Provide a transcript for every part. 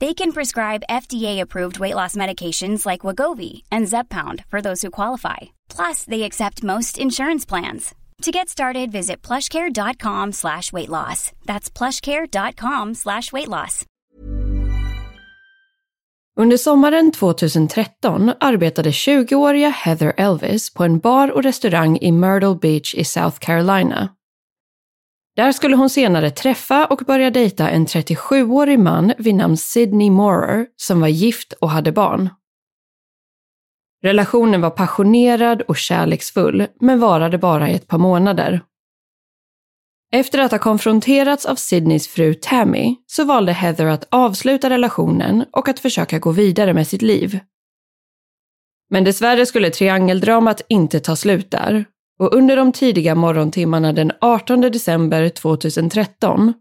They can prescribe FDA-approved weight loss medications like Wagovi and Zepbound for those who qualify. Plus, they accept most insurance plans. To get started, visit plushcare.com slash weight loss. That's plushcare.com slash weight loss. Under sommaren 2013 arbetade 20-åriga Heather Elvis på en bar och restaurang i Myrtle Beach i South Carolina. Där skulle hon senare träffa och börja dejta en 37-årig man vid namn Sidney Moorer som var gift och hade barn. Relationen var passionerad och kärleksfull, men varade bara i ett par månader. Efter att ha konfronterats av Sydneys fru Tammy så valde Heather att avsluta relationen och att försöka gå vidare med sitt liv. Men dessvärre skulle triangeldramat inte ta slut där och under de tidiga morgontimmarna den 18 december 2013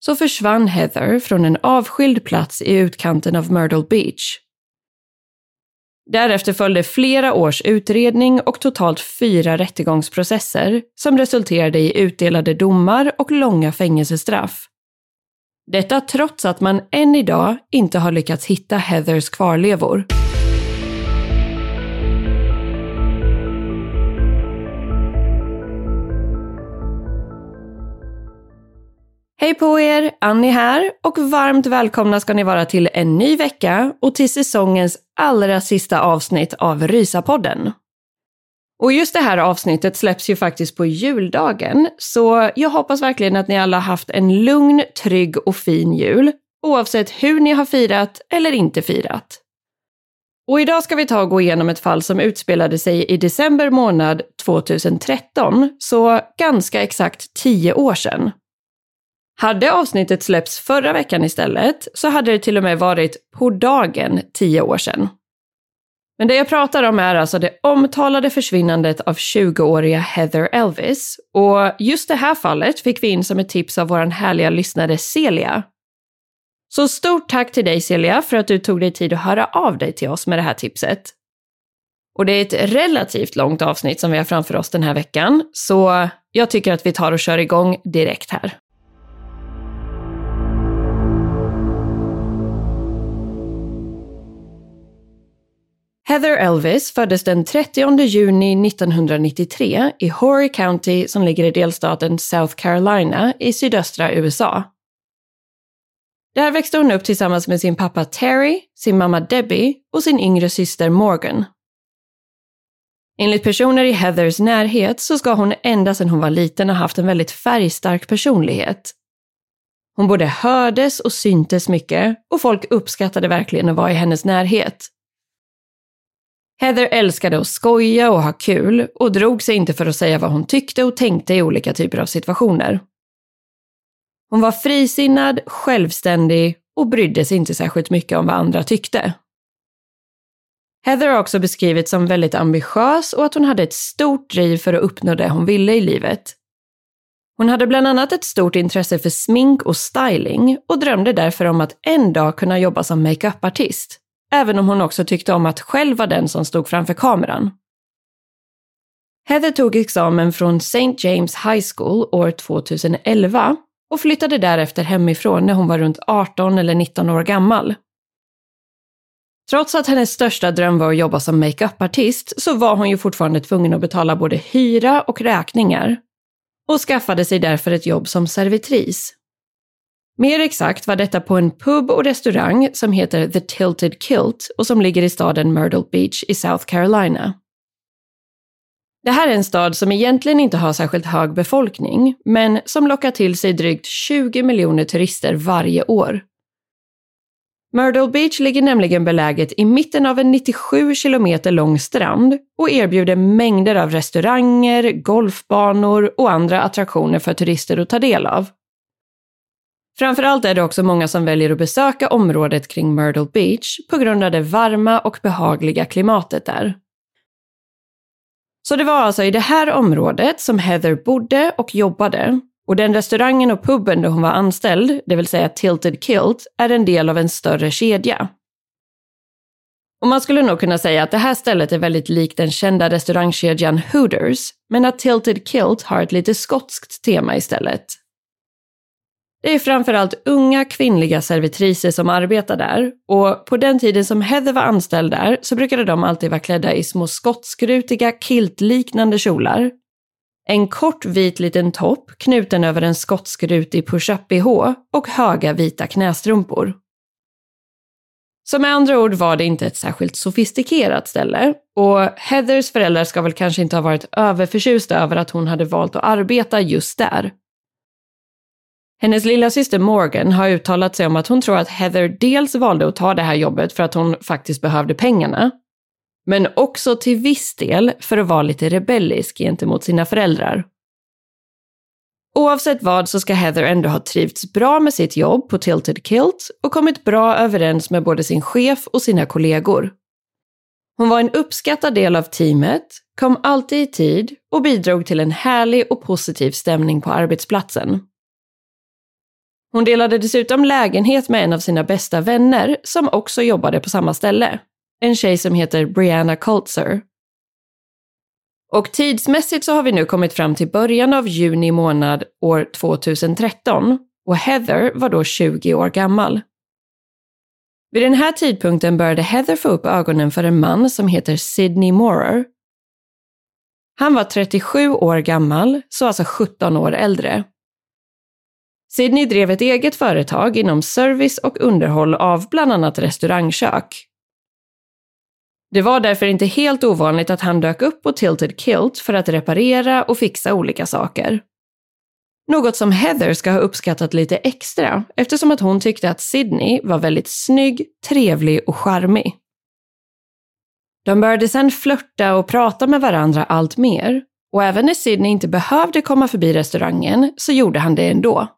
så försvann Heather från en avskild plats i utkanten av Myrtle Beach. Därefter följde flera års utredning och totalt fyra rättegångsprocesser som resulterade i utdelade domar och långa fängelsestraff. Detta trots att man än idag inte har lyckats hitta Heathers kvarlevor. Hej på er! Annie här och varmt välkomna ska ni vara till en ny vecka och till säsongens allra sista avsnitt av Rysapodden. Och just det här avsnittet släpps ju faktiskt på juldagen, så jag hoppas verkligen att ni alla haft en lugn, trygg och fin jul, oavsett hur ni har firat eller inte firat. Och idag ska vi ta och gå igenom ett fall som utspelade sig i december månad 2013, så ganska exakt tio år sedan. Hade avsnittet släppts förra veckan istället så hade det till och med varit på dagen tio år sedan. Men det jag pratar om är alltså det omtalade försvinnandet av 20-åriga Heather Elvis. Och just det här fallet fick vi in som ett tips av vår härliga lyssnare Celia. Så stort tack till dig Celia för att du tog dig tid att höra av dig till oss med det här tipset. Och det är ett relativt långt avsnitt som vi har framför oss den här veckan, så jag tycker att vi tar och kör igång direkt här. Heather Elvis föddes den 30 juni 1993 i Horry County som ligger i delstaten South Carolina i sydöstra USA. Där växte hon upp tillsammans med sin pappa Terry, sin mamma Debbie och sin yngre syster Morgan. Enligt personer i Heathers närhet så ska hon ända sedan hon var liten ha haft en väldigt färgstark personlighet. Hon både hördes och syntes mycket och folk uppskattade verkligen att vara i hennes närhet. Heather älskade att skoja och ha kul och drog sig inte för att säga vad hon tyckte och tänkte i olika typer av situationer. Hon var frisinnad, självständig och brydde sig inte särskilt mycket om vad andra tyckte. Heather har också beskrivits som väldigt ambitiös och att hon hade ett stort driv för att uppnå det hon ville i livet. Hon hade bland annat ett stort intresse för smink och styling och drömde därför om att en dag kunna jobba som makeupartist även om hon också tyckte om att själv vara den som stod framför kameran. Heather tog examen från St. James High School år 2011 och flyttade därefter hemifrån när hon var runt 18 eller 19 år gammal. Trots att hennes största dröm var att jobba som makeupartist så var hon ju fortfarande tvungen att betala både hyra och räkningar och skaffade sig därför ett jobb som servitris. Mer exakt var detta på en pub och restaurang som heter The Tilted Kilt och som ligger i staden Myrtle Beach i South Carolina. Det här är en stad som egentligen inte har särskilt hög befolkning, men som lockar till sig drygt 20 miljoner turister varje år. Myrtle Beach ligger nämligen beläget i mitten av en 97 kilometer lång strand och erbjuder mängder av restauranger, golfbanor och andra attraktioner för turister att ta del av. Framförallt är det också många som väljer att besöka området kring Myrtle Beach på grund av det varma och behagliga klimatet där. Så det var alltså i det här området som Heather bodde och jobbade. Och den restaurangen och puben där hon var anställd, det vill säga Tilted Kilt, är en del av en större kedja. Och man skulle nog kunna säga att det här stället är väldigt likt den kända restaurangkedjan Hooters, men att Tilted Kilt har ett lite skotskt tema istället. Det är framförallt unga kvinnliga servitriser som arbetar där och på den tiden som Heather var anställd där så brukade de alltid vara klädda i små skottskrutiga kiltliknande kjolar. En kort vit liten topp knuten över en skottskrutig push-up-bh och höga vita knästrumpor. Så med andra ord var det inte ett särskilt sofistikerat ställe och Heathers föräldrar ska väl kanske inte ha varit överförtjusta över att hon hade valt att arbeta just där. Hennes lilla syster Morgan har uttalat sig om att hon tror att Heather dels valde att ta det här jobbet för att hon faktiskt behövde pengarna, men också till viss del för att vara lite rebellisk gentemot sina föräldrar. Oavsett vad så ska Heather ändå ha trivts bra med sitt jobb på Tilted Kilt och kommit bra överens med både sin chef och sina kollegor. Hon var en uppskattad del av teamet, kom alltid i tid och bidrog till en härlig och positiv stämning på arbetsplatsen. Hon delade dessutom lägenhet med en av sina bästa vänner som också jobbade på samma ställe. En tjej som heter Brianna Coltzer. Och tidsmässigt så har vi nu kommit fram till början av juni månad år 2013 och Heather var då 20 år gammal. Vid den här tidpunkten började Heather få upp ögonen för en man som heter Sidney Moorer. Han var 37 år gammal, så alltså 17 år äldre. Sydney drev ett eget företag inom service och underhåll av bland annat restaurangkök. Det var därför inte helt ovanligt att han dök upp på Tilted Kilt för att reparera och fixa olika saker. Något som Heather ska ha uppskattat lite extra eftersom att hon tyckte att Sydney var väldigt snygg, trevlig och charmig. De började sedan flörta och prata med varandra allt mer och även när Sydney inte behövde komma förbi restaurangen så gjorde han det ändå.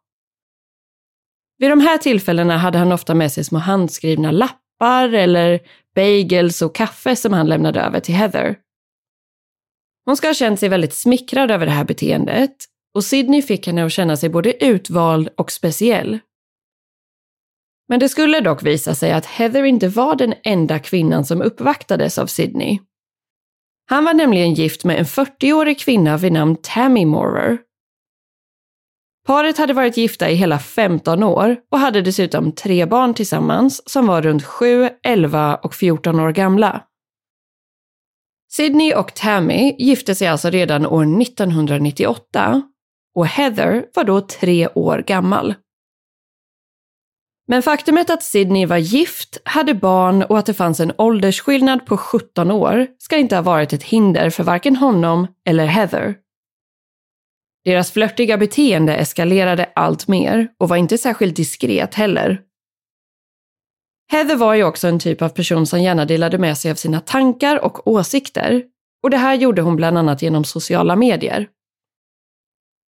Vid de här tillfällena hade han ofta med sig små handskrivna lappar eller bagels och kaffe som han lämnade över till Heather. Hon ska ha känt sig väldigt smickrad över det här beteendet och Sydney fick henne att känna sig både utvald och speciell. Men det skulle dock visa sig att Heather inte var den enda kvinnan som uppvaktades av Sydney. Han var nämligen gift med en 40-årig kvinna vid namn Tammy Moorer Paret hade varit gifta i hela 15 år och hade dessutom tre barn tillsammans som var runt 7, 11 och 14 år gamla. Sydney och Tammy gifte sig alltså redan år 1998 och Heather var då tre år gammal. Men faktumet att Sydney var gift, hade barn och att det fanns en åldersskillnad på 17 år ska inte ha varit ett hinder för varken honom eller Heather. Deras flörtiga beteende eskalerade allt mer och var inte särskilt diskret heller. Heather var ju också en typ av person som gärna delade med sig av sina tankar och åsikter och det här gjorde hon bland annat genom sociala medier.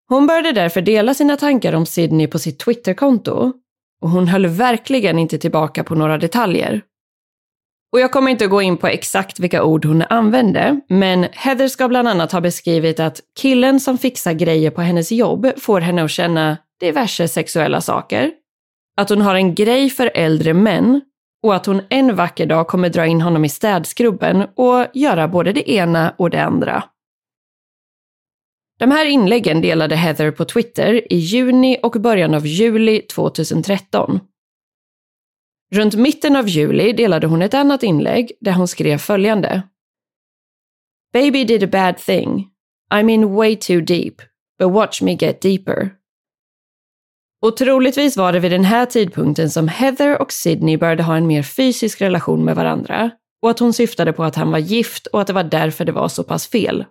Hon började därför dela sina tankar om Sydney på sitt Twitterkonto och hon höll verkligen inte tillbaka på några detaljer. Och jag kommer inte att gå in på exakt vilka ord hon använde, men Heather ska bland annat ha beskrivit att killen som fixar grejer på hennes jobb får henne att känna diverse sexuella saker. Att hon har en grej för äldre män och att hon en vacker dag kommer dra in honom i städskrubben och göra både det ena och det andra. De här inläggen delade Heather på Twitter i juni och början av juli 2013. Runt mitten av juli delade hon ett annat inlägg där hon skrev följande. Baby did a bad thing. I'm in way too deep, but watch me get deeper. Och troligtvis var det vid den här tidpunkten som Heather och Sydney började ha en mer fysisk relation med varandra och att hon syftade på att han var gift och att det var därför det var så pass fel.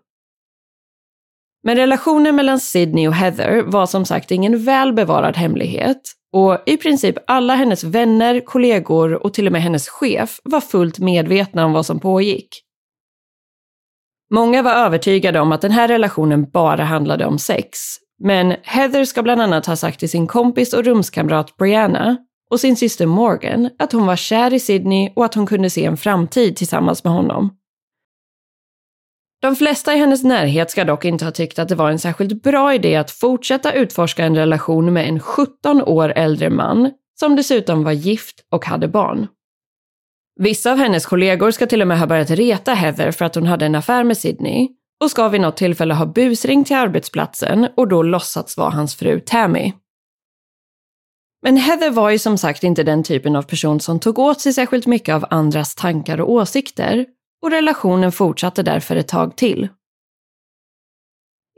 Men relationen mellan Sydney och Heather var som sagt ingen väl bevarad hemlighet och i princip alla hennes vänner, kollegor och till och med hennes chef var fullt medvetna om vad som pågick. Många var övertygade om att den här relationen bara handlade om sex, men Heather ska bland annat ha sagt till sin kompis och rumskamrat Brianna och sin syster Morgan att hon var kär i Sydney och att hon kunde se en framtid tillsammans med honom. De flesta i hennes närhet ska dock inte ha tyckt att det var en särskilt bra idé att fortsätta utforska en relation med en 17 år äldre man som dessutom var gift och hade barn. Vissa av hennes kollegor ska till och med ha börjat reta Heather för att hon hade en affär med Sydney och ska vid något tillfälle ha busringt till arbetsplatsen och då låtsats vara hans fru Tammy. Men Heather var ju som sagt inte den typen av person som tog åt sig särskilt mycket av andras tankar och åsikter och relationen fortsatte därför ett tag till.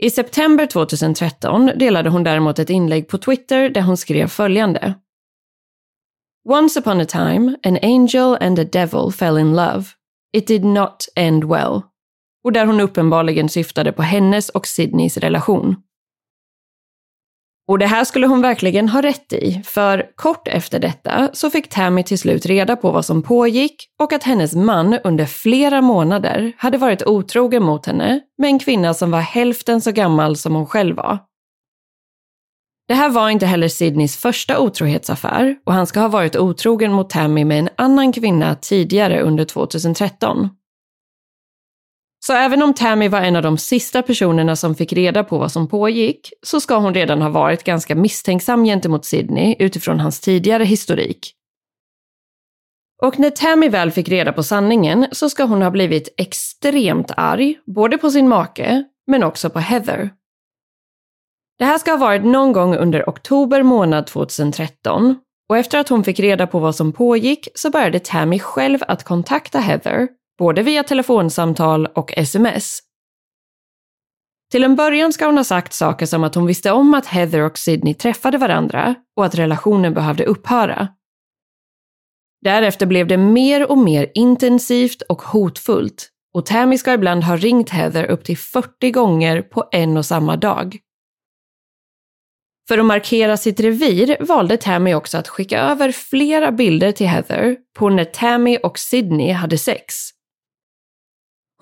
I september 2013 delade hon däremot ett inlägg på Twitter där hon skrev följande. Once upon a time, an angel and a devil fell in love. It did not end well. Och där hon uppenbarligen syftade på hennes och Sydneys relation. Och det här skulle hon verkligen ha rätt i, för kort efter detta så fick Tammy till slut reda på vad som pågick och att hennes man under flera månader hade varit otrogen mot henne med en kvinna som var hälften så gammal som hon själv var. Det här var inte heller Sydneys första otrohetsaffär och han ska ha varit otrogen mot Tammy med en annan kvinna tidigare under 2013. Så även om Tammy var en av de sista personerna som fick reda på vad som pågick, så ska hon redan ha varit ganska misstänksam gentemot Sydney utifrån hans tidigare historik. Och när Tammy väl fick reda på sanningen så ska hon ha blivit extremt arg, både på sin make, men också på Heather. Det här ska ha varit någon gång under oktober månad 2013 och efter att hon fick reda på vad som pågick så började Tammy själv att kontakta Heather både via telefonsamtal och sms. Till en början ska hon ha sagt saker som att hon visste om att Heather och Sydney träffade varandra och att relationen behövde upphöra. Därefter blev det mer och mer intensivt och hotfullt och Tammy ska ibland ha ringt Heather upp till 40 gånger på en och samma dag. För att markera sitt revir valde Tammy också att skicka över flera bilder till Heather på när Tammy och Sydney hade sex.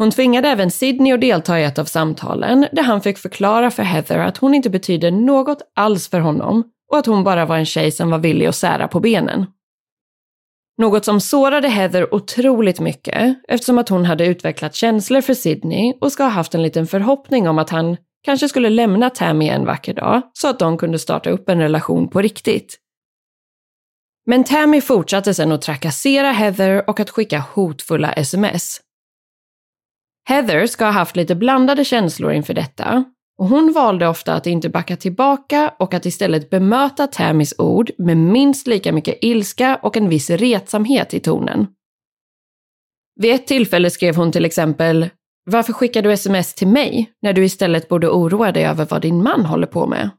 Hon tvingade även Sydney att delta i ett av samtalen där han fick förklara för Heather att hon inte betyder något alls för honom och att hon bara var en tjej som var villig att sära på benen. Något som sårade Heather otroligt mycket eftersom att hon hade utvecklat känslor för Sydney och ska ha haft en liten förhoppning om att han kanske skulle lämna Tammy en vacker dag så att de kunde starta upp en relation på riktigt. Men Tammy fortsatte sen att trakassera Heather och att skicka hotfulla sms. Heather ska ha haft lite blandade känslor inför detta och hon valde ofta att inte backa tillbaka och att istället bemöta Tammys ord med minst lika mycket ilska och en viss retsamhet i tonen. Vid ett tillfälle skrev hon till exempel “Varför skickar du sms till mig när du istället borde oroa dig över vad din man håller på med?”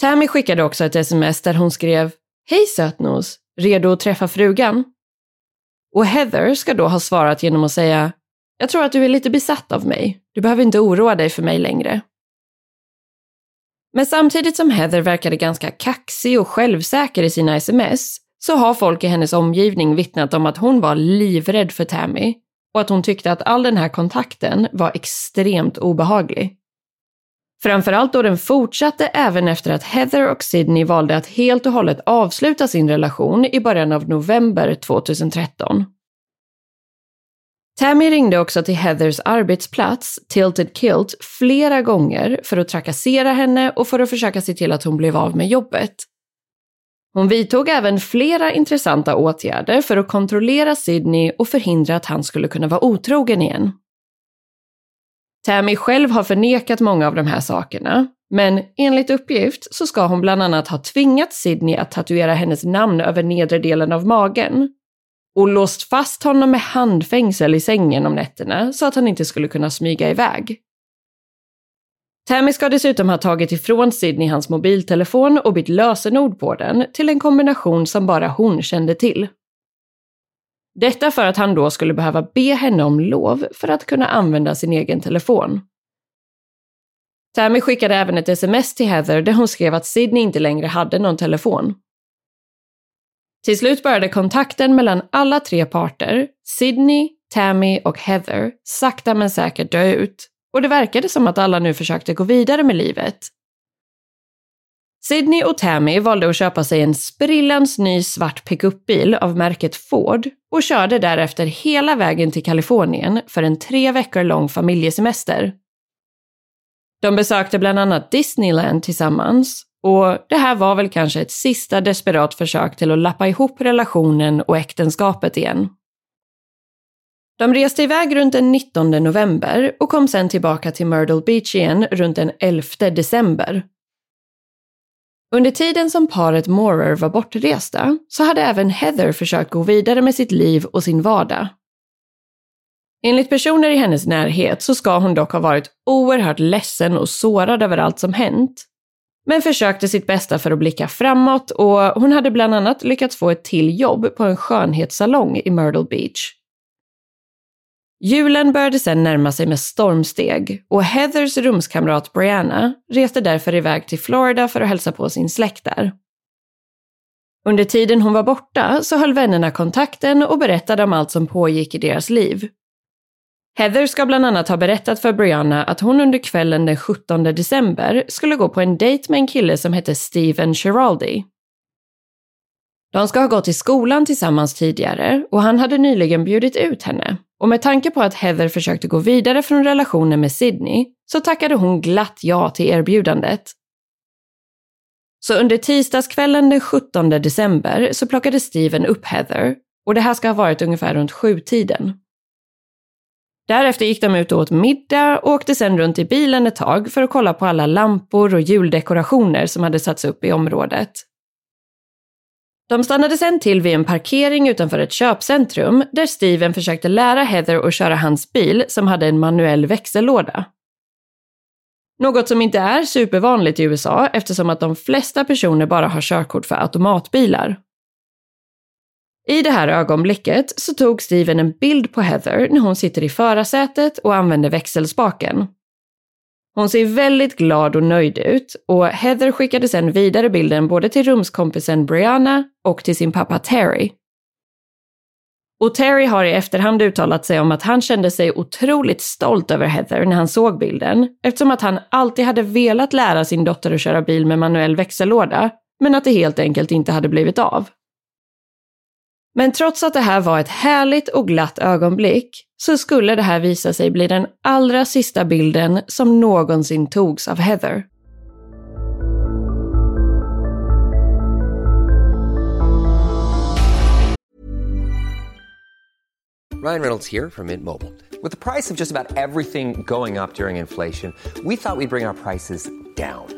Tammy skickade också ett sms där hon skrev “Hej sötnos, redo att träffa frugan?” Och Heather ska då ha svarat genom att säga jag tror att du är lite besatt av mig. Du behöver inte oroa dig för mig längre. Men samtidigt som Heather verkade ganska kaxig och självsäker i sina sms så har folk i hennes omgivning vittnat om att hon var livrädd för Tammy och att hon tyckte att all den här kontakten var extremt obehaglig. Framförallt då den fortsatte även efter att Heather och Sydney valde att helt och hållet avsluta sin relation i början av november 2013. Tammy ringde också till Heathers arbetsplats, Tilted Kilt, flera gånger för att trakassera henne och för att försöka se till att hon blev av med jobbet. Hon vidtog även flera intressanta åtgärder för att kontrollera Sydney och förhindra att han skulle kunna vara otrogen igen. Tammy själv har förnekat många av de här sakerna, men enligt uppgift så ska hon bland annat ha tvingat Sydney att tatuera hennes namn över nedre delen av magen och låst fast honom med handfängsel i sängen om nätterna så att han inte skulle kunna smyga iväg. Tammy ska dessutom ha tagit ifrån Sydney hans mobiltelefon och bytt lösenord på den till en kombination som bara hon kände till. Detta för att han då skulle behöva be henne om lov för att kunna använda sin egen telefon. Tammy skickade även ett sms till Heather där hon skrev att Sydney inte längre hade någon telefon. Till slut började kontakten mellan alla tre parter, Sydney, Tammy och Heather, sakta men säkert dö ut och det verkade som att alla nu försökte gå vidare med livet. Sydney och Tammy valde att köpa sig en sprillans ny svart pickupbil av märket Ford och körde därefter hela vägen till Kalifornien för en tre veckor lång familjesemester. De besökte bland annat Disneyland tillsammans och det här var väl kanske ett sista desperat försök till att lappa ihop relationen och äktenskapet igen. De reste iväg runt den 19 november och kom sen tillbaka till Myrtle Beach igen runt den 11 december. Under tiden som paret Moorer var bortresta så hade även Heather försökt gå vidare med sitt liv och sin vardag. Enligt personer i hennes närhet så ska hon dock ha varit oerhört ledsen och sårad över allt som hänt. Men försökte sitt bästa för att blicka framåt och hon hade bland annat lyckats få ett till jobb på en skönhetssalong i Myrtle Beach. Julen började sedan närma sig med stormsteg och Heathers rumskamrat Brianna reste därför iväg till Florida för att hälsa på sin släkt där. Under tiden hon var borta så höll vännerna kontakten och berättade om allt som pågick i deras liv. Heather ska bland annat ha berättat för Brianna att hon under kvällen den 17 december skulle gå på en dejt med en kille som hette Steven Giraldi. De ska ha gått i skolan tillsammans tidigare och han hade nyligen bjudit ut henne. Och med tanke på att Heather försökte gå vidare från relationen med Sydney så tackade hon glatt ja till erbjudandet. Så under tisdagskvällen den 17 december så plockade Steven upp Heather och det här ska ha varit ungefär runt sjutiden. Därefter gick de ut och åt middag och åkte sedan runt i bilen ett tag för att kolla på alla lampor och juldekorationer som hade satts upp i området. De stannade sen till vid en parkering utanför ett köpcentrum där Steven försökte lära Heather att köra hans bil som hade en manuell växellåda. Något som inte är supervanligt i USA eftersom att de flesta personer bara har körkort för automatbilar. I det här ögonblicket så tog Steven en bild på Heather när hon sitter i förarsätet och använder växelspaken. Hon ser väldigt glad och nöjd ut och Heather skickade sedan vidare bilden både till rumskompisen Brianna och till sin pappa Terry. Och Terry har i efterhand uttalat sig om att han kände sig otroligt stolt över Heather när han såg bilden eftersom att han alltid hade velat lära sin dotter att köra bil med manuell växellåda men att det helt enkelt inte hade blivit av. Men trots att det här var ett härligt och glatt ögonblick så skulle det här visa sig bli den allra sista bilden som någonsin togs av Heather. Ryan Reynolds här från Mint Mobile. Med priset på nästan allt som går upp under inflationen trodde vi att vi skulle bring våra priser down.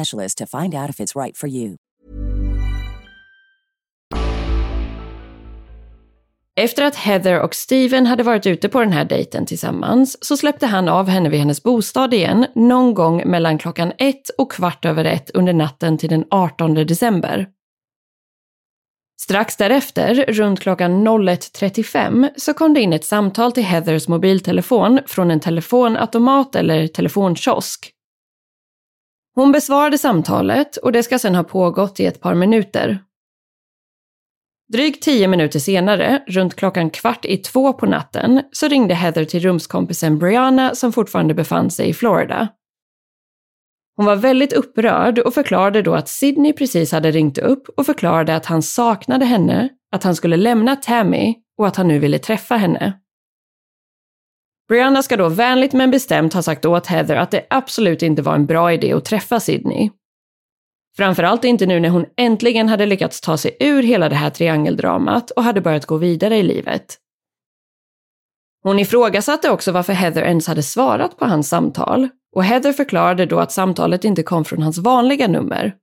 to find out if it's right for you. Efter att Heather och Steven hade varit ute på den här dejten tillsammans så släppte han av henne vid hennes bostad igen någon gång mellan klockan ett och kvart över ett under natten till den 18 december. Strax därefter, runt klockan 01.35, så kom det in ett samtal till Heathers mobiltelefon från en telefonautomat eller telefonkiosk. Hon besvarade samtalet och det ska sedan ha pågått i ett par minuter. Drygt tio minuter senare, runt klockan kvart i två på natten, så ringde Heather till rumskompisen Brianna som fortfarande befann sig i Florida. Hon var väldigt upprörd och förklarade då att Sidney precis hade ringt upp och förklarade att han saknade henne, att han skulle lämna Tammy och att han nu ville träffa henne. Brianna ska då vänligt men bestämt ha sagt åt Heather att det absolut inte var en bra idé att träffa Sydney. Framförallt inte nu när hon äntligen hade lyckats ta sig ur hela det här triangeldramat och hade börjat gå vidare i livet. Hon ifrågasatte också varför Heather ens hade svarat på hans samtal och Heather förklarade då att samtalet inte kom från hans vanliga nummer.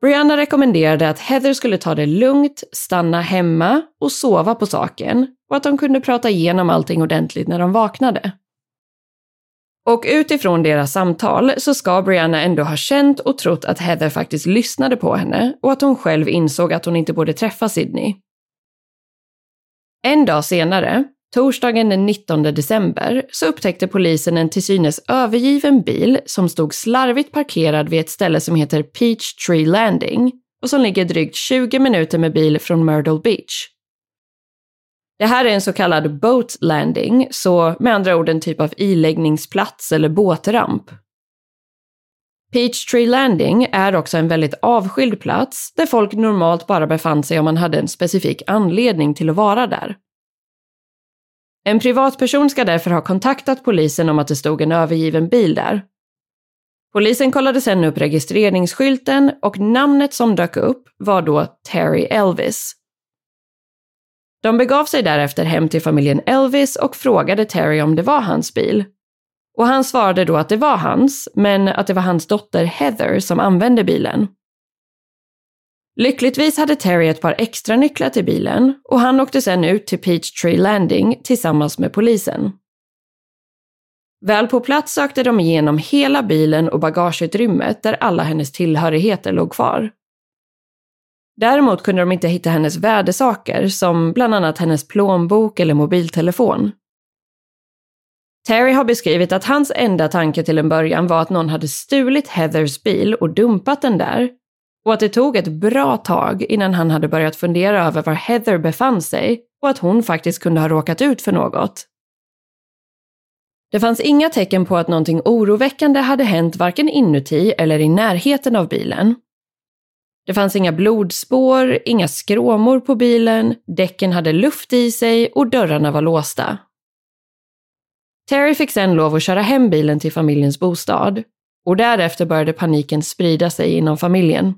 Brianna rekommenderade att Heather skulle ta det lugnt, stanna hemma och sova på saken och att de kunde prata igenom allting ordentligt när de vaknade. Och utifrån deras samtal så ska Brianna ändå ha känt och trott att Heather faktiskt lyssnade på henne och att hon själv insåg att hon inte borde träffa Sydney. En dag senare, torsdagen den 19 december, så upptäckte polisen en till synes övergiven bil som stod slarvigt parkerad vid ett ställe som heter Peach Tree Landing och som ligger drygt 20 minuter med bil från Myrtle Beach. Det här är en så kallad boat landing, så med andra ord en typ av iläggningsplats eller båtramp. Peachtree Landing är också en väldigt avskild plats där folk normalt bara befann sig om man hade en specifik anledning till att vara där. En privatperson ska därför ha kontaktat polisen om att det stod en övergiven bil där. Polisen kollade sedan upp registreringsskylten och namnet som dök upp var då Terry Elvis. De begav sig därefter hem till familjen Elvis och frågade Terry om det var hans bil. Och han svarade då att det var hans, men att det var hans dotter Heather som använde bilen. Lyckligtvis hade Terry ett par extra nycklar till bilen och han åkte sedan ut till Peachtree Landing tillsammans med polisen. Väl på plats sökte de igenom hela bilen och bagageutrymmet där alla hennes tillhörigheter låg kvar. Däremot kunde de inte hitta hennes värdesaker som bland annat hennes plånbok eller mobiltelefon. Terry har beskrivit att hans enda tanke till en början var att någon hade stulit Heathers bil och dumpat den där och att det tog ett bra tag innan han hade börjat fundera över var Heather befann sig och att hon faktiskt kunde ha råkat ut för något. Det fanns inga tecken på att någonting oroväckande hade hänt varken inuti eller i närheten av bilen. Det fanns inga blodspår, inga skråmor på bilen, däcken hade luft i sig och dörrarna var låsta. Terry fick sen lov att köra hem bilen till familjens bostad och därefter började paniken sprida sig inom familjen.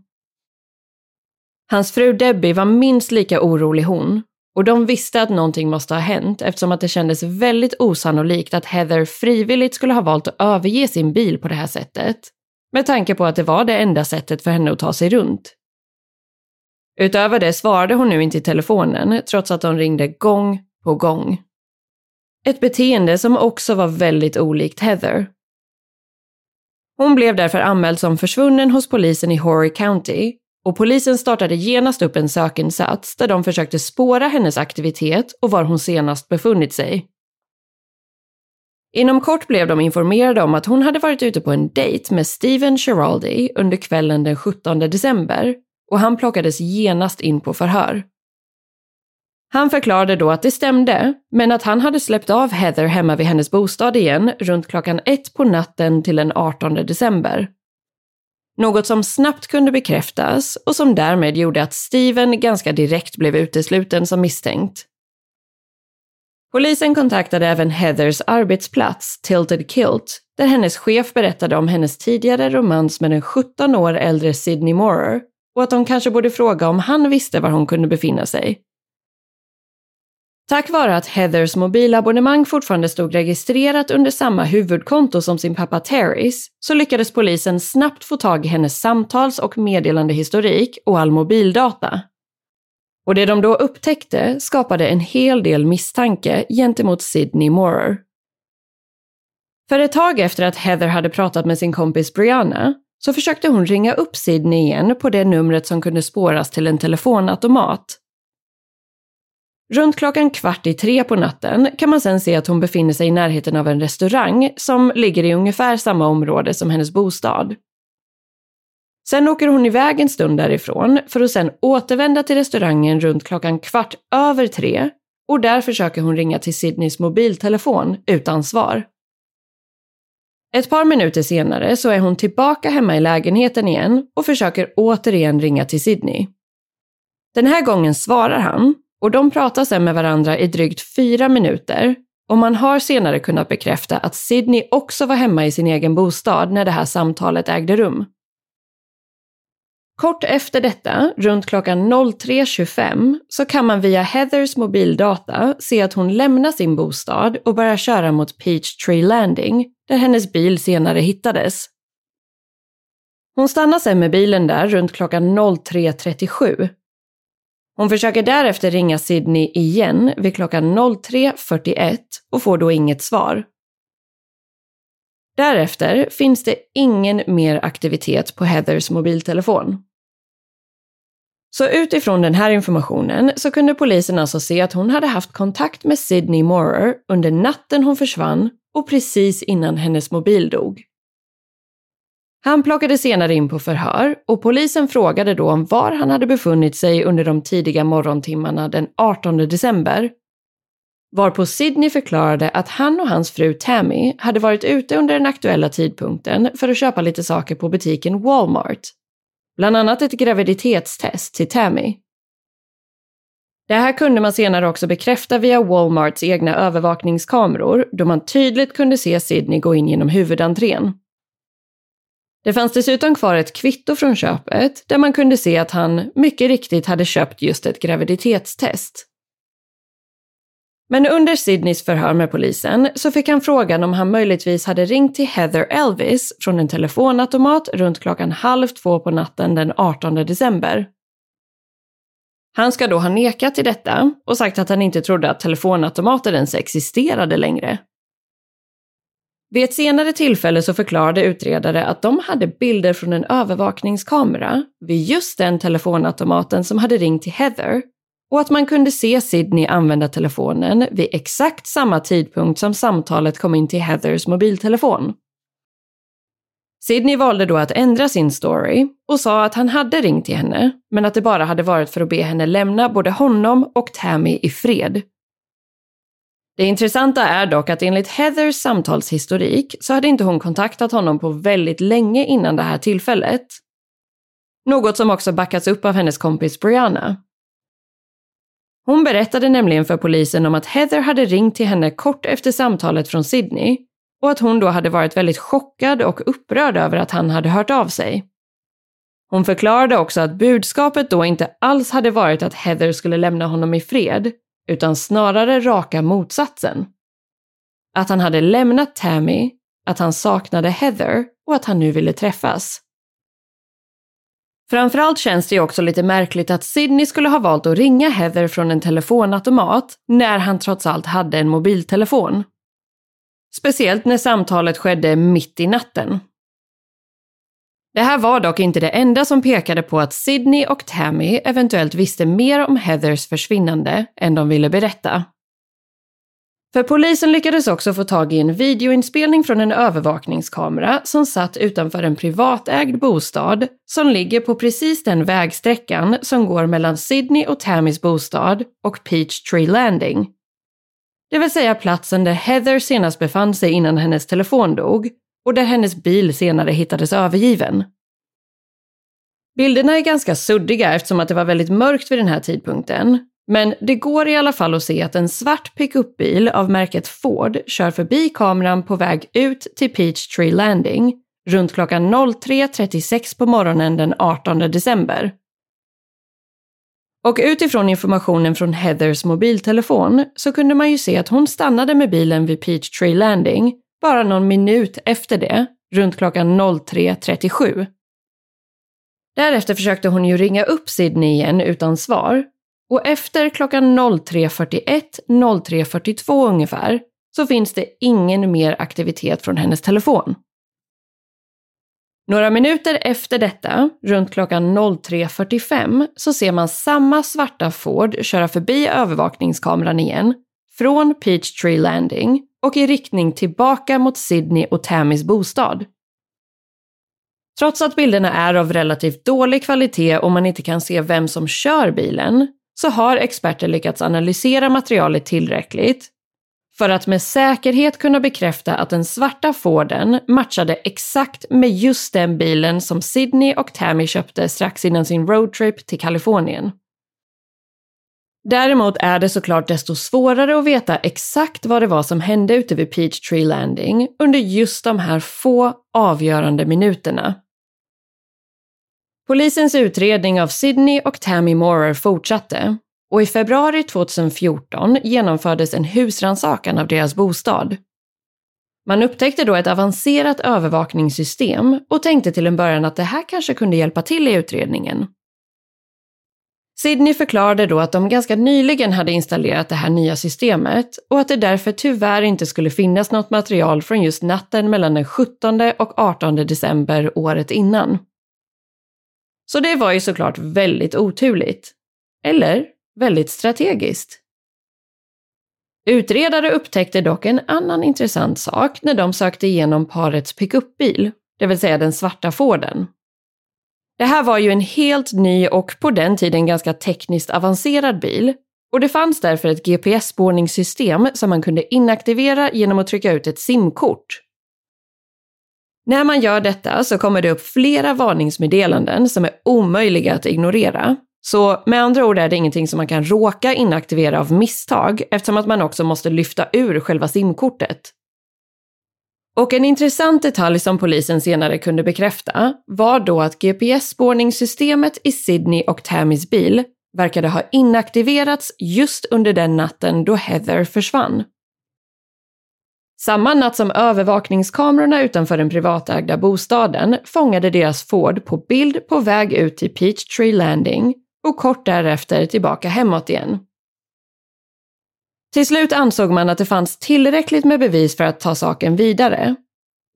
Hans fru Debbie var minst lika orolig hon och de visste att någonting måste ha hänt eftersom att det kändes väldigt osannolikt att Heather frivilligt skulle ha valt att överge sin bil på det här sättet med tanke på att det var det enda sättet för henne att ta sig runt. Utöver det svarade hon nu inte i telefonen trots att de ringde gång på gång. Ett beteende som också var väldigt olikt Heather. Hon blev därför anmäld som försvunnen hos polisen i Horry County och polisen startade genast upp en sökinsats där de försökte spåra hennes aktivitet och var hon senast befunnit sig. Inom kort blev de informerade om att hon hade varit ute på en dejt med Steven Giraldi under kvällen den 17 december och han plockades genast in på förhör. Han förklarade då att det stämde, men att han hade släppt av Heather hemma vid hennes bostad igen runt klockan ett på natten till den 18 december. Något som snabbt kunde bekräftas och som därmed gjorde att Steven ganska direkt blev utesluten som misstänkt. Polisen kontaktade även Heathers arbetsplats, Tilted Kilt, där hennes chef berättade om hennes tidigare romans med den 17 år äldre Sidney Moorer och att de kanske borde fråga om han visste var hon kunde befinna sig. Tack vare att Heathers mobilabonnemang fortfarande stod registrerat under samma huvudkonto som sin pappa Terrys så lyckades polisen snabbt få tag i hennes samtals och meddelandehistorik och all mobildata. Och det de då upptäckte skapade en hel del misstanke gentemot Sidney Moorer. För ett tag efter att Heather hade pratat med sin kompis Brianna så försökte hon ringa upp Sidney igen på det numret som kunde spåras till en telefonautomat. Runt klockan kvart i tre på natten kan man sen se att hon befinner sig i närheten av en restaurang som ligger i ungefär samma område som hennes bostad. Sen åker hon iväg en stund därifrån för att sen återvända till restaurangen runt klockan kvart över tre och där försöker hon ringa till Sydneys mobiltelefon utan svar. Ett par minuter senare så är hon tillbaka hemma i lägenheten igen och försöker återigen ringa till Sydney. Den här gången svarar han och de pratar sen med varandra i drygt fyra minuter och man har senare kunnat bekräfta att Sydney också var hemma i sin egen bostad när det här samtalet ägde rum. Kort efter detta, runt klockan 03.25, så kan man via Heathers mobildata se att hon lämnar sin bostad och börjar köra mot Peachtree Landing, där hennes bil senare hittades. Hon stannar sen med bilen där runt klockan 03.37. Hon försöker därefter ringa Sydney igen vid klockan 03.41 och får då inget svar. Därefter finns det ingen mer aktivitet på Heathers mobiltelefon. Så utifrån den här informationen så kunde polisen alltså se att hon hade haft kontakt med Sydney Moorer under natten hon försvann och precis innan hennes mobil dog. Han plockades senare in på förhör och polisen frågade då om var han hade befunnit sig under de tidiga morgontimmarna den 18 december. Varpå Sydney förklarade att han och hans fru Tammy hade varit ute under den aktuella tidpunkten för att köpa lite saker på butiken Walmart bland annat ett graviditetstest till Tammy. Det här kunde man senare också bekräfta via Walmarts egna övervakningskameror då man tydligt kunde se Sydney gå in genom huvudentrén. Det fanns dessutom kvar ett kvitto från köpet där man kunde se att han mycket riktigt hade köpt just ett graviditetstest. Men under Sydneys förhör med polisen så fick han frågan om han möjligtvis hade ringt till Heather Elvis från en telefonautomat runt klockan halv två på natten den 18 december. Han ska då ha nekat till detta och sagt att han inte trodde att telefonautomater ens existerade längre. Vid ett senare tillfälle så förklarade utredare att de hade bilder från en övervakningskamera vid just den telefonautomaten som hade ringt till Heather och att man kunde se Sydney använda telefonen vid exakt samma tidpunkt som samtalet kom in till Heathers mobiltelefon. Sydney valde då att ändra sin story och sa att han hade ringt till henne, men att det bara hade varit för att be henne lämna både honom och Tammy i fred. Det intressanta är dock att enligt Heathers samtalshistorik så hade inte hon kontaktat honom på väldigt länge innan det här tillfället. Något som också backats upp av hennes kompis Brianna, hon berättade nämligen för polisen om att Heather hade ringt till henne kort efter samtalet från Sydney och att hon då hade varit väldigt chockad och upprörd över att han hade hört av sig. Hon förklarade också att budskapet då inte alls hade varit att Heather skulle lämna honom i fred, utan snarare raka motsatsen. Att han hade lämnat Tammy, att han saknade Heather och att han nu ville träffas. Framförallt känns det ju också lite märkligt att Sidney skulle ha valt att ringa Heather från en telefonautomat när han trots allt hade en mobiltelefon. Speciellt när samtalet skedde mitt i natten. Det här var dock inte det enda som pekade på att Sydney och Tammy eventuellt visste mer om Heathers försvinnande än de ville berätta. För polisen lyckades också få tag i en videoinspelning från en övervakningskamera som satt utanför en privatägd bostad som ligger på precis den vägsträckan som går mellan Sydney och Tammys bostad och Peachtree Landing. Det vill säga platsen där Heather senast befann sig innan hennes telefon dog och där hennes bil senare hittades övergiven. Bilderna är ganska suddiga eftersom att det var väldigt mörkt vid den här tidpunkten men det går i alla fall att se att en svart pickupbil av märket Ford kör förbi kameran på väg ut till Peachtree Landing runt klockan 03.36 på morgonen den 18 december. Och utifrån informationen från Heathers mobiltelefon så kunde man ju se att hon stannade med bilen vid Peachtree Landing bara någon minut efter det, runt klockan 03.37. Därefter försökte hon ju ringa upp Sydney igen utan svar och efter klockan 03.41, 03.42 ungefär, så finns det ingen mer aktivitet från hennes telefon. Några minuter efter detta, runt klockan 03.45, så ser man samma svarta Ford köra förbi övervakningskameran igen, från Peachtree Landing och i riktning tillbaka mot Sydney och Tammys bostad. Trots att bilderna är av relativt dålig kvalitet och man inte kan se vem som kör bilen, så har experter lyckats analysera materialet tillräckligt för att med säkerhet kunna bekräfta att den svarta Forden matchade exakt med just den bilen som Sydney och Tammy köpte strax innan sin roadtrip till Kalifornien. Däremot är det såklart desto svårare att veta exakt vad det var som hände ute vid Peachtree Landing under just de här få avgörande minuterna. Polisens utredning av Sydney och Tammy Moorer fortsatte och i februari 2014 genomfördes en husrannsakan av deras bostad. Man upptäckte då ett avancerat övervakningssystem och tänkte till en början att det här kanske kunde hjälpa till i utredningen. Sydney förklarade då att de ganska nyligen hade installerat det här nya systemet och att det därför tyvärr inte skulle finnas något material från just natten mellan den 17 och 18 december året innan. Så det var ju såklart väldigt oturligt. Eller väldigt strategiskt. Utredare upptäckte dock en annan intressant sak när de sökte igenom parets pickupbil, det vill säga den svarta Forden. Det här var ju en helt ny och på den tiden ganska tekniskt avancerad bil och det fanns därför ett GPS-spårningssystem som man kunde inaktivera genom att trycka ut ett simkort. När man gör detta så kommer det upp flera varningsmeddelanden som är omöjliga att ignorera. Så med andra ord är det ingenting som man kan råka inaktivera av misstag eftersom att man också måste lyfta ur själva simkortet. Och en intressant detalj som polisen senare kunde bekräfta var då att GPS-spårningssystemet i Sydney och Tammys bil verkade ha inaktiverats just under den natten då Heather försvann. Samma natt som övervakningskamerorna utanför den privatägda bostaden fångade deras Ford på bild på väg ut till Peachtree Landing och kort därefter tillbaka hemåt igen. Till slut ansåg man att det fanns tillräckligt med bevis för att ta saken vidare.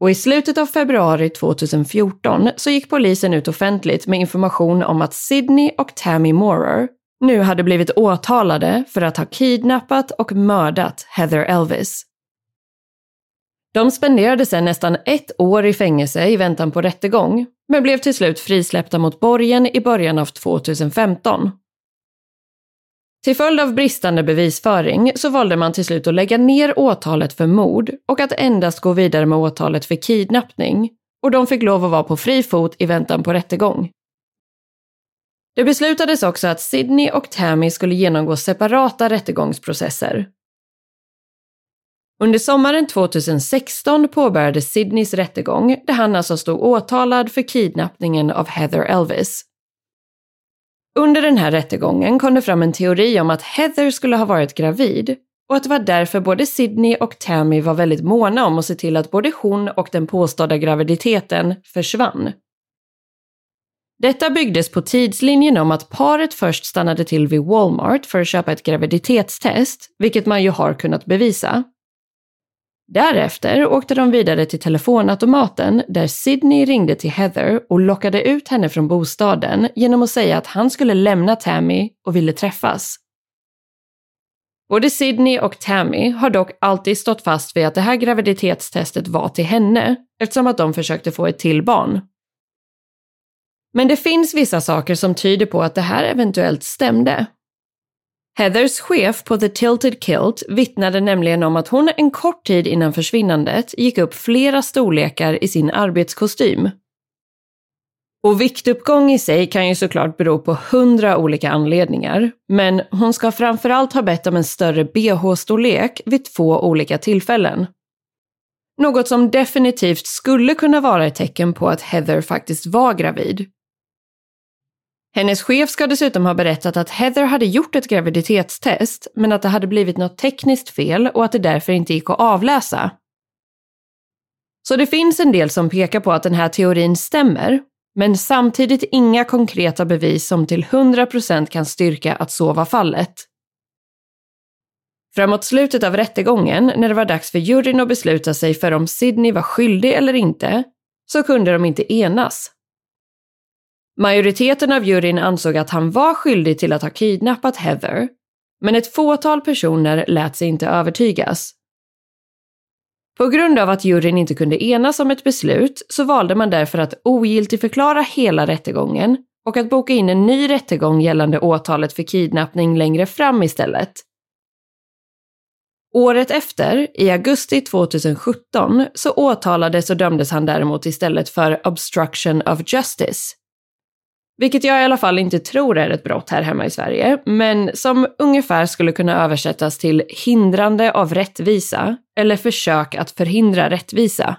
Och i slutet av februari 2014 så gick polisen ut offentligt med information om att Sydney och Tammy Moorer nu hade blivit åtalade för att ha kidnappat och mördat Heather Elvis. De spenderade sedan nästan ett år i fängelse i väntan på rättegång, men blev till slut frisläppta mot borgen i början av 2015. Till följd av bristande bevisföring så valde man till slut att lägga ner åtalet för mord och att endast gå vidare med åtalet för kidnappning och de fick lov att vara på fri fot i väntan på rättegång. Det beslutades också att Sydney och Tammy skulle genomgå separata rättegångsprocesser under sommaren 2016 påbörjades Sydneys rättegång där han alltså stod åtalad för kidnappningen av Heather Elvis. Under den här rättegången kom det fram en teori om att Heather skulle ha varit gravid och att det var därför både Sydney och Tammy var väldigt måna om att se till att både hon och den påstådda graviditeten försvann. Detta byggdes på tidslinjen om att paret först stannade till vid Walmart för att köpa ett graviditetstest, vilket man ju har kunnat bevisa. Därefter åkte de vidare till telefonautomaten där Sydney ringde till Heather och lockade ut henne från bostaden genom att säga att han skulle lämna Tammy och ville träffas. Både Sydney och Tammy har dock alltid stått fast vid att det här graviditetstestet var till henne eftersom att de försökte få ett till barn. Men det finns vissa saker som tyder på att det här eventuellt stämde. Heathers chef på The Tilted Kilt vittnade nämligen om att hon en kort tid innan försvinnandet gick upp flera storlekar i sin arbetskostym. Och viktuppgång i sig kan ju såklart bero på hundra olika anledningar, men hon ska framförallt ha bett om en större bh-storlek vid två olika tillfällen. Något som definitivt skulle kunna vara ett tecken på att Heather faktiskt var gravid. Hennes chef ska dessutom ha berättat att Heather hade gjort ett graviditetstest, men att det hade blivit något tekniskt fel och att det därför inte gick att avläsa. Så det finns en del som pekar på att den här teorin stämmer, men samtidigt inga konkreta bevis som till 100% kan styrka att så var fallet. Framåt slutet av rättegången, när det var dags för juryn att besluta sig för om Sydney var skyldig eller inte, så kunde de inte enas. Majoriteten av juryn ansåg att han var skyldig till att ha kidnappat Heather, men ett fåtal personer lät sig inte övertygas. På grund av att juryn inte kunde enas om ett beslut så valde man därför att ogiltigförklara hela rättegången och att boka in en ny rättegång gällande åtalet för kidnappning längre fram istället. Året efter, i augusti 2017, så åtalades och dömdes han däremot istället för obstruction of justice, vilket jag i alla fall inte tror är ett brott här hemma i Sverige, men som ungefär skulle kunna översättas till hindrande av rättvisa eller försök att förhindra rättvisa.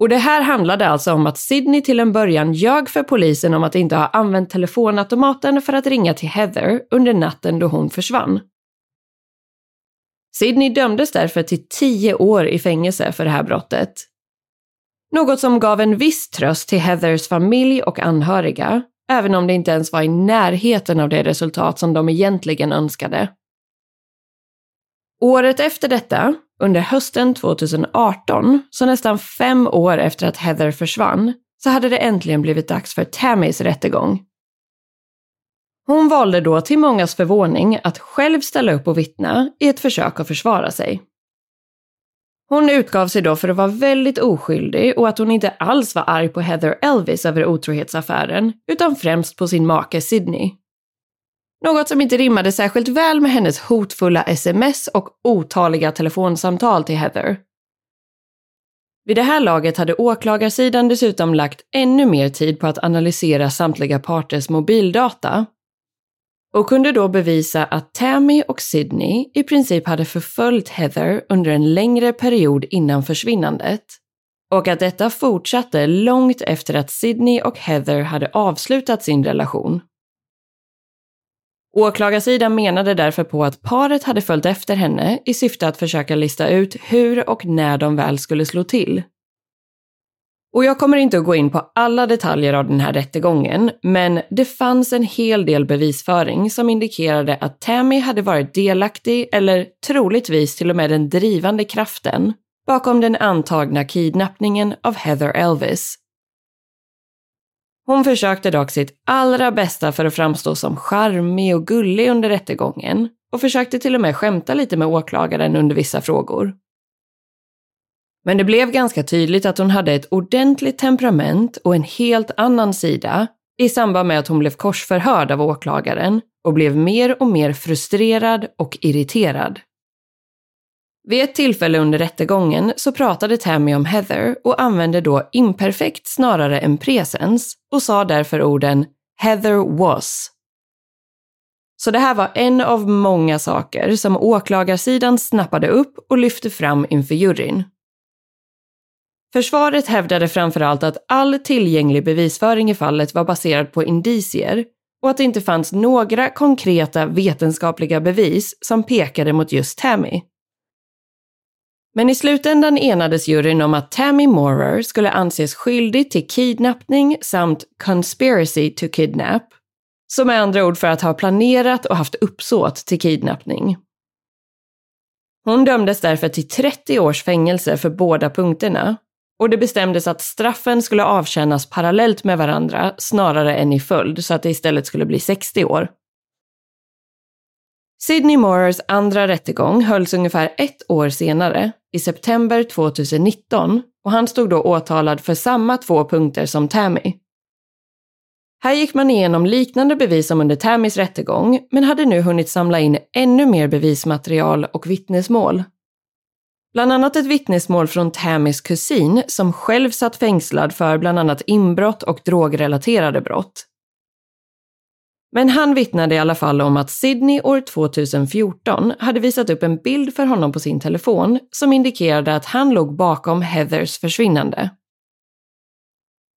Och det här handlade alltså om att Sydney till en början ljög för polisen om att inte ha använt telefonautomaten för att ringa till Heather under natten då hon försvann. Sydney dömdes därför till tio år i fängelse för det här brottet, något som gav en viss tröst till Heathers familj och anhöriga, även om det inte ens var i närheten av det resultat som de egentligen önskade. Året efter detta, under hösten 2018, så nästan fem år efter att Heather försvann, så hade det äntligen blivit dags för Tammys rättegång. Hon valde då till mångas förvåning att själv ställa upp och vittna i ett försök att försvara sig. Hon utgav sig då för att vara väldigt oskyldig och att hon inte alls var arg på Heather Elvis över otrohetsaffären, utan främst på sin make Sidney. Något som inte rimmade särskilt väl med hennes hotfulla sms och otaliga telefonsamtal till Heather. Vid det här laget hade åklagarsidan dessutom lagt ännu mer tid på att analysera samtliga parters mobildata och kunde då bevisa att Tammy och Sydney i princip hade förföljt Heather under en längre period innan försvinnandet och att detta fortsatte långt efter att Sydney och Heather hade avslutat sin relation. Åklagarsidan menade därför på att paret hade följt efter henne i syfte att försöka lista ut hur och när de väl skulle slå till och jag kommer inte att gå in på alla detaljer av den här rättegången, men det fanns en hel del bevisföring som indikerade att Tammy hade varit delaktig, eller troligtvis till och med den drivande kraften, bakom den antagna kidnappningen av Heather Elvis. Hon försökte dock sitt allra bästa för att framstå som charmig och gullig under rättegången och försökte till och med skämta lite med åklagaren under vissa frågor. Men det blev ganska tydligt att hon hade ett ordentligt temperament och en helt annan sida i samband med att hon blev korsförhörd av åklagaren och blev mer och mer frustrerad och irriterad. Vid ett tillfälle under rättegången så pratade Tammy om Heather och använde då imperfekt snarare än presens och sa därför orden “Heather was”. Så det här var en av många saker som åklagarsidan snappade upp och lyfte fram inför juryn. Försvaret hävdade framförallt att all tillgänglig bevisföring i fallet var baserad på indicier och att det inte fanns några konkreta vetenskapliga bevis som pekade mot just Tammy. Men i slutändan enades juryn om att Tammy Morer skulle anses skyldig till kidnappning samt conspiracy to kidnap, som är andra ord för att ha planerat och haft uppsåt till kidnappning. Hon dömdes därför till 30 års fängelse för båda punkterna och det bestämdes att straffen skulle avtjänas parallellt med varandra snarare än i följd så att det istället skulle bli 60 år. Sidney Morers andra rättegång hölls ungefär ett år senare, i september 2019, och han stod då åtalad för samma två punkter som Tammy. Här gick man igenom liknande bevis som under Tammys rättegång, men hade nu hunnit samla in ännu mer bevismaterial och vittnesmål. Bland annat ett vittnesmål från Tammys kusin som själv satt fängslad för bland annat inbrott och drogrelaterade brott. Men han vittnade i alla fall om att Sydney år 2014 hade visat upp en bild för honom på sin telefon som indikerade att han låg bakom Heathers försvinnande.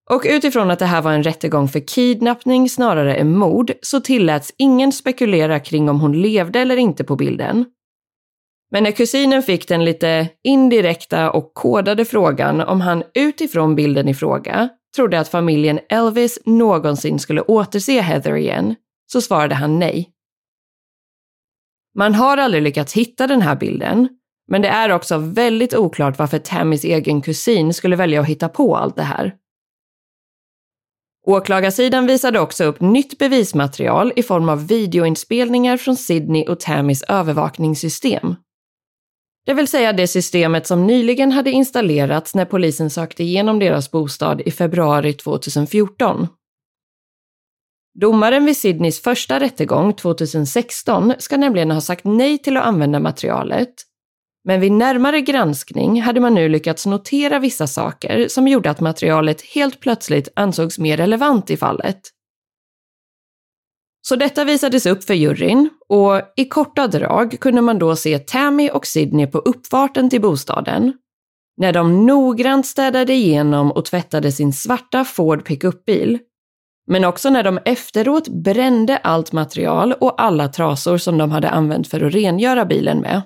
Och utifrån att det här var en rättegång för kidnappning snarare än mord så tilläts ingen spekulera kring om hon levde eller inte på bilden. Men när kusinen fick den lite indirekta och kodade frågan om han utifrån bilden i fråga trodde att familjen Elvis någonsin skulle återse Heather igen, så svarade han nej. Man har aldrig lyckats hitta den här bilden, men det är också väldigt oklart varför Tammys egen kusin skulle välja att hitta på allt det här. Åklagarsidan visade också upp nytt bevismaterial i form av videoinspelningar från Sydney och Tammys övervakningssystem. Det vill säga det systemet som nyligen hade installerats när polisen sökte igenom deras bostad i februari 2014. Domaren vid Sydneys första rättegång 2016 ska nämligen ha sagt nej till att använda materialet men vid närmare granskning hade man nu lyckats notera vissa saker som gjorde att materialet helt plötsligt ansågs mer relevant i fallet. Så detta visades upp för juryn och i korta drag kunde man då se Tammy och Sydney på uppfarten till bostaden när de noggrant städade igenom och tvättade sin svarta Ford pickupbil. Men också när de efteråt brände allt material och alla trasor som de hade använt för att rengöra bilen med.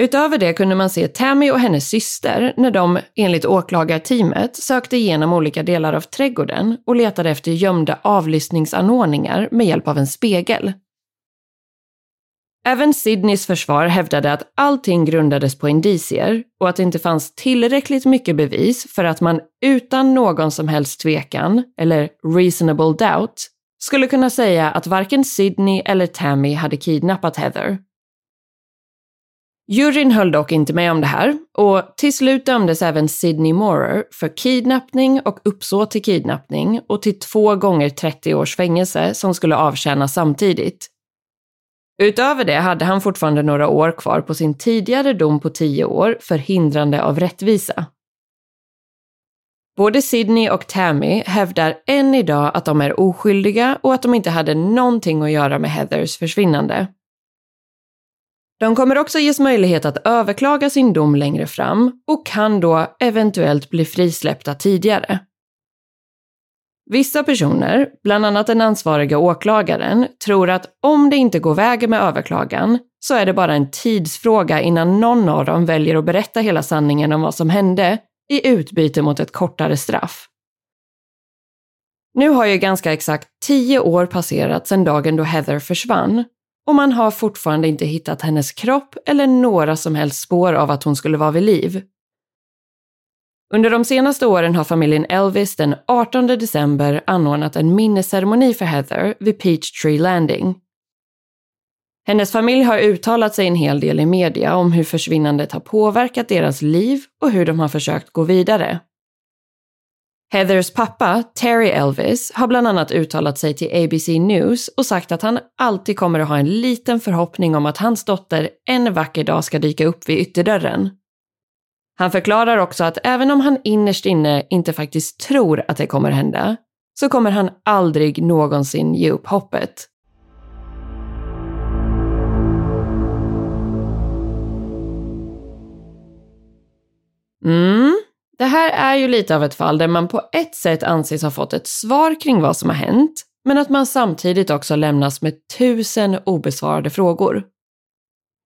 Utöver det kunde man se Tammy och hennes syster när de, enligt åklagarteamet, sökte igenom olika delar av trädgården och letade efter gömda avlyssningsanordningar med hjälp av en spegel. Även Sydneys försvar hävdade att allting grundades på indicier och att det inte fanns tillräckligt mycket bevis för att man utan någon som helst tvekan, eller reasonable doubt, skulle kunna säga att varken Sydney eller Tammy hade kidnappat Heather Juryn höll dock inte med om det här och till slut dömdes även Sidney Morer för kidnappning och uppsåt till kidnappning och till två gånger 30 års fängelse som skulle avtjänas samtidigt. Utöver det hade han fortfarande några år kvar på sin tidigare dom på 10 år för hindrande av rättvisa. Både Sidney och Tammy hävdar än idag att de är oskyldiga och att de inte hade någonting att göra med Heathers försvinnande. De kommer också ges möjlighet att överklaga sin dom längre fram och kan då eventuellt bli frisläppta tidigare. Vissa personer, bland annat den ansvariga åklagaren, tror att om det inte går vägen med överklagan så är det bara en tidsfråga innan någon av dem väljer att berätta hela sanningen om vad som hände i utbyte mot ett kortare straff. Nu har ju ganska exakt tio år passerat sedan dagen då Heather försvann och man har fortfarande inte hittat hennes kropp eller några som helst spår av att hon skulle vara vid liv. Under de senaste åren har familjen Elvis den 18 december anordnat en minnesceremoni för Heather vid Peachtree Landing. Hennes familj har uttalat sig en hel del i media om hur försvinnandet har påverkat deras liv och hur de har försökt gå vidare. Heathers pappa, Terry Elvis, har bland annat uttalat sig till ABC News och sagt att han alltid kommer att ha en liten förhoppning om att hans dotter en vacker dag ska dyka upp vid ytterdörren. Han förklarar också att även om han innerst inne inte faktiskt tror att det kommer hända, så kommer han aldrig någonsin ge upp hoppet. Mm, det här är ju lite av ett fall där man på ett sätt anses ha fått ett svar kring vad som har hänt, men att man samtidigt också lämnas med tusen obesvarade frågor.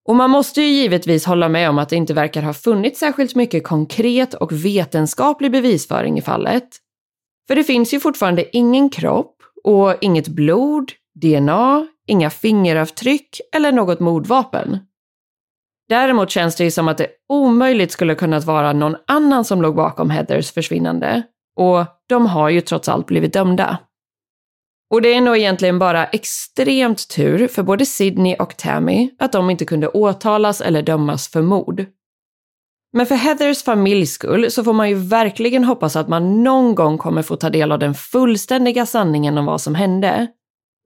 Och man måste ju givetvis hålla med om att det inte verkar ha funnits särskilt mycket konkret och vetenskaplig bevisföring i fallet. För det finns ju fortfarande ingen kropp och inget blod, DNA, inga fingeravtryck eller något mordvapen. Däremot känns det ju som att det omöjligt skulle kunnat vara någon annan som låg bakom Heathers försvinnande. Och de har ju trots allt blivit dömda. Och det är nog egentligen bara extremt tur för både Sydney och Tammy att de inte kunde åtalas eller dömas för mord. Men för Heathers familjs skull så får man ju verkligen hoppas att man någon gång kommer få ta del av den fullständiga sanningen om vad som hände.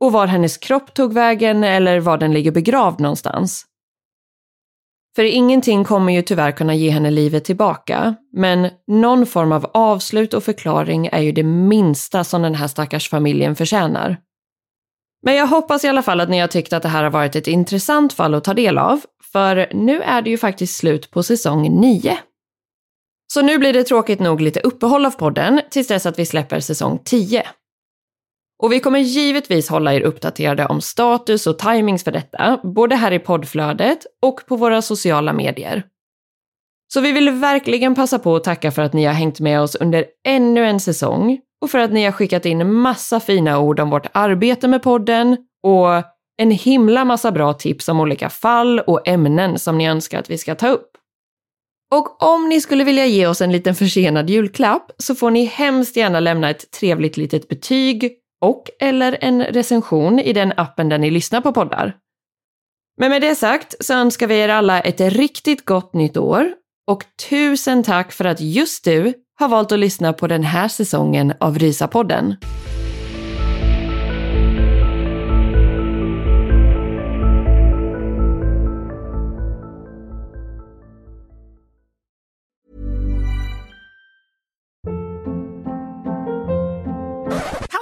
Och var hennes kropp tog vägen eller var den ligger begravd någonstans. För ingenting kommer ju tyvärr kunna ge henne livet tillbaka, men någon form av avslut och förklaring är ju det minsta som den här stackars familjen förtjänar. Men jag hoppas i alla fall att ni har tyckt att det här har varit ett intressant fall att ta del av, för nu är det ju faktiskt slut på säsong 9. Så nu blir det tråkigt nog lite uppehåll av podden tills dess att vi släpper säsong 10. Och vi kommer givetvis hålla er uppdaterade om status och timings för detta, både här i poddflödet och på våra sociala medier. Så vi vill verkligen passa på att tacka för att ni har hängt med oss under ännu en säsong och för att ni har skickat in massa fina ord om vårt arbete med podden och en himla massa bra tips om olika fall och ämnen som ni önskar att vi ska ta upp. Och om ni skulle vilja ge oss en liten försenad julklapp så får ni hemskt gärna lämna ett trevligt litet betyg och eller en recension i den appen där ni lyssnar på poddar. Men med det sagt så önskar vi er alla ett riktigt gott nytt år och tusen tack för att just du har valt att lyssna på den här säsongen av Rysapodden.